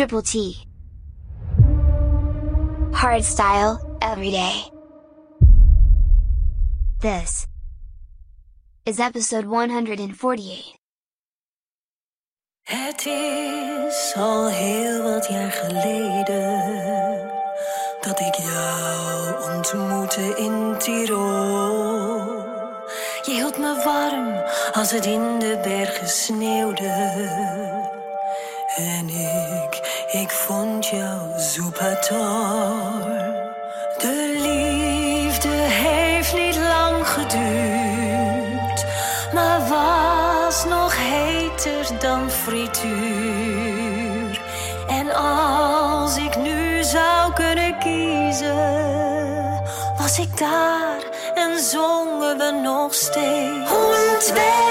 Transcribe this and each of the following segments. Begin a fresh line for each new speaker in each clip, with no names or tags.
Triple T. Hard style, everyday. This is episode 148.
Het is al heel wat jaar geleden dat ik jou ontmoette in Tirol. Je hield me warm als het in de bergen sneeuwde. En ik ik vond jou super. De liefde heeft niet lang geduurd, maar was nog heter dan frituur. En als ik nu zou kunnen kiezen, was ik daar en zongen we nog steeds.
102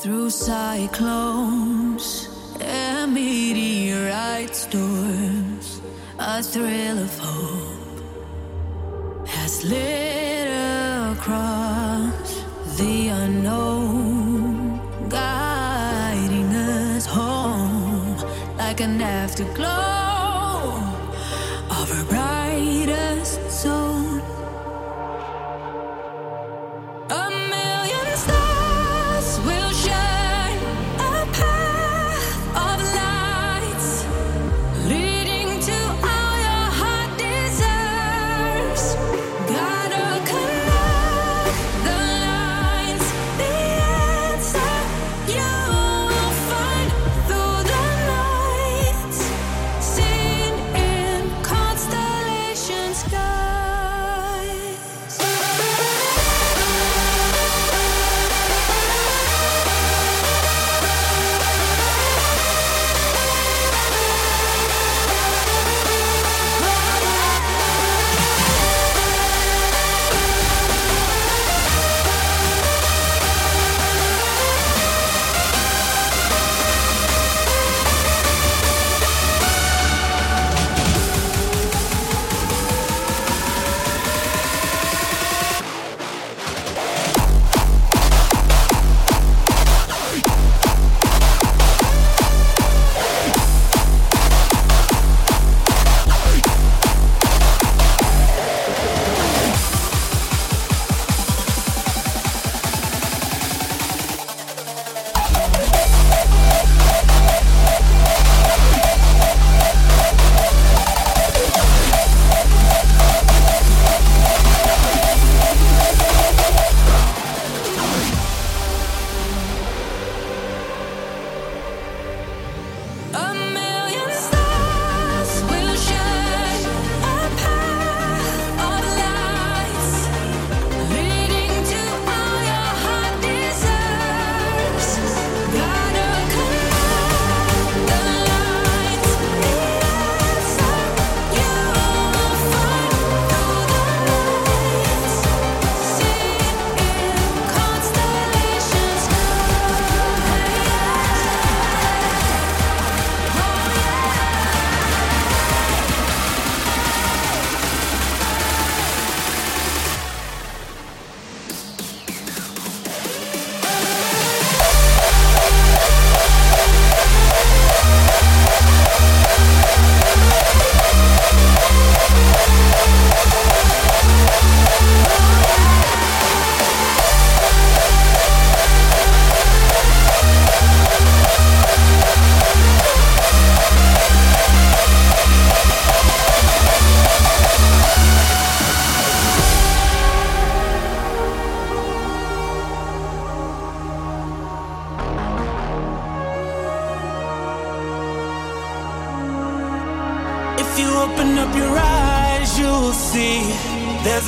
Through cyclones and meteorite storms, a thrill of hope has lit across the unknown, guiding us home like an afterglow.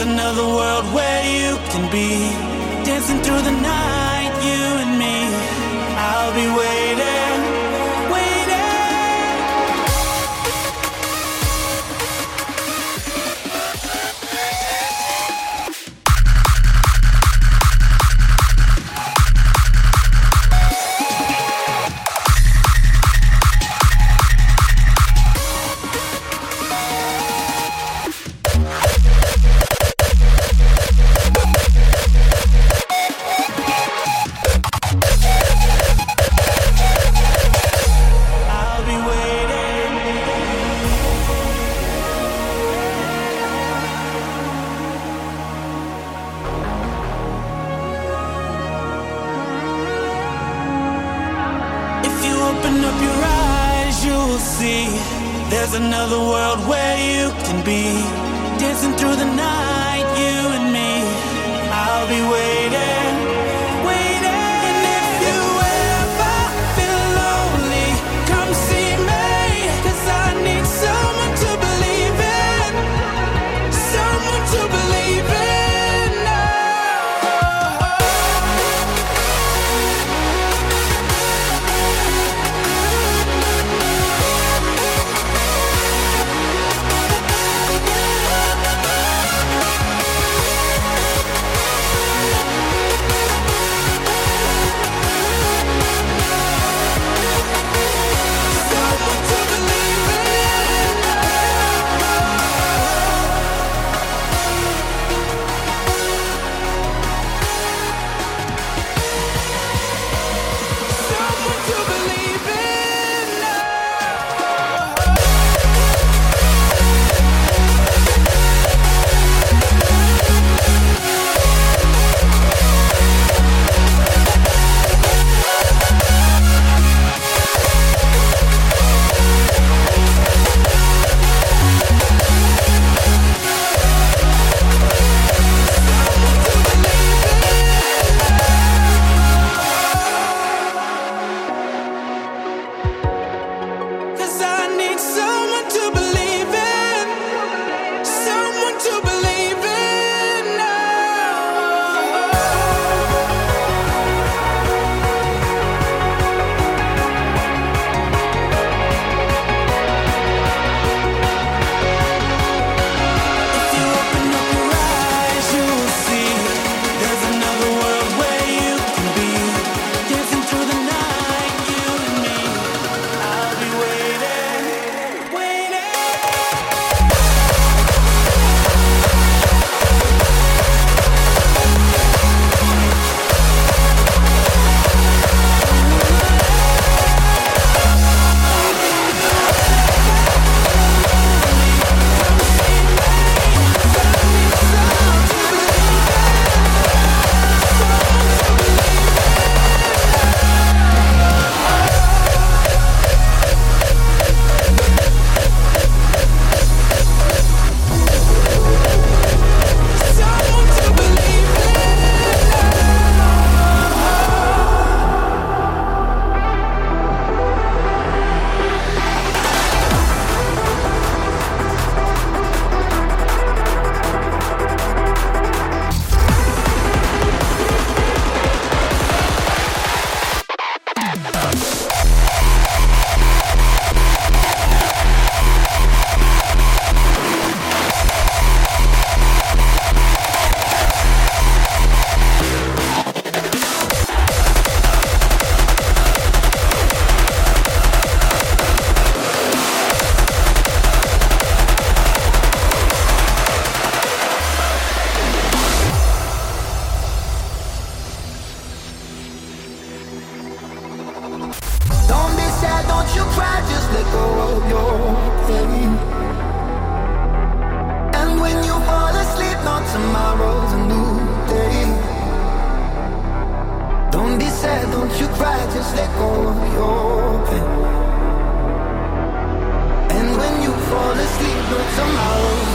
another world where you can be dancing through the night.
let go of your pain. And when you fall asleep, not tomorrow's a new day. Don't be sad, don't you cry, just let go of your pain. And when you fall asleep,
no tomorrow.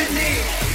you need.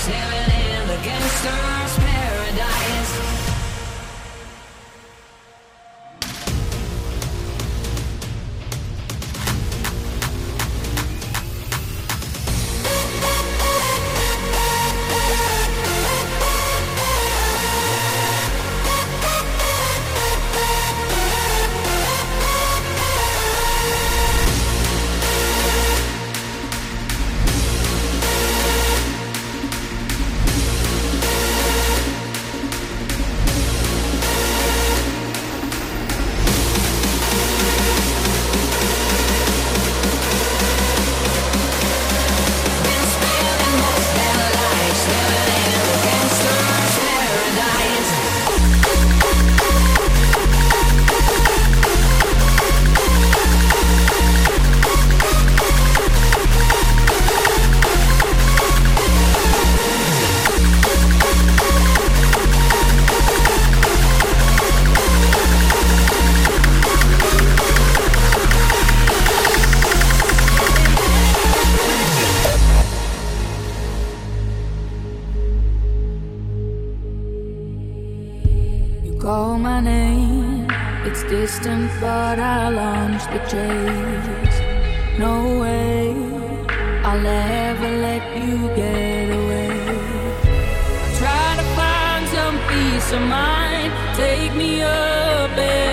Sailing in the gangster. Take me up.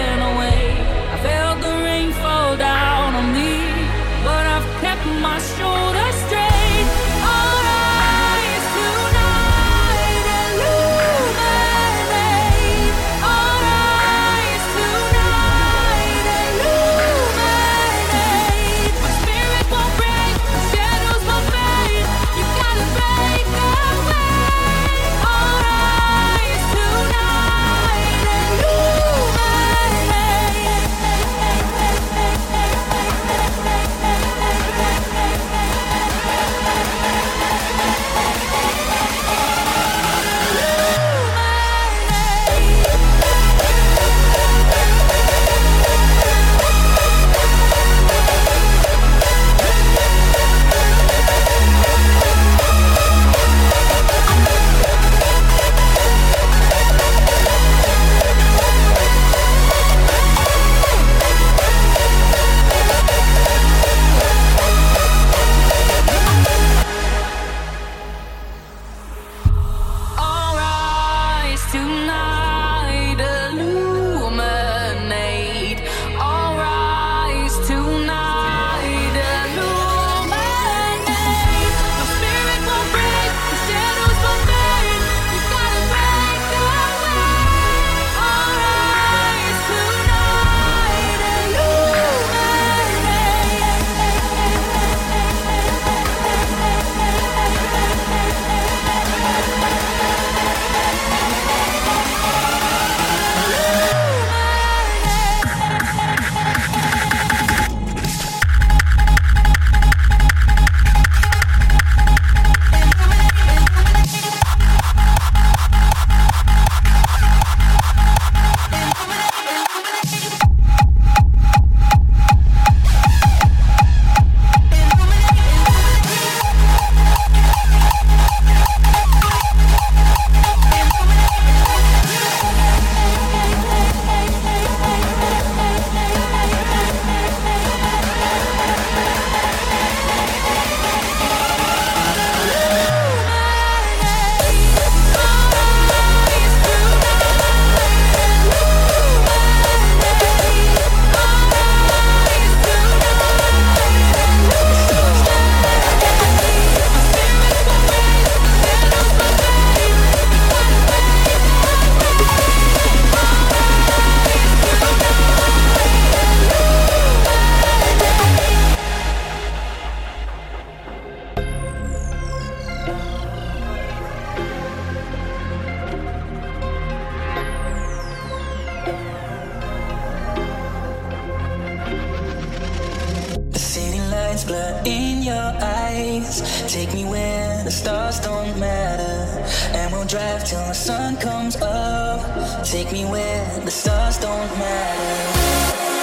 Take me where the stars don't matter. And we'll drive till the sun comes up. Take me where the stars don't matter.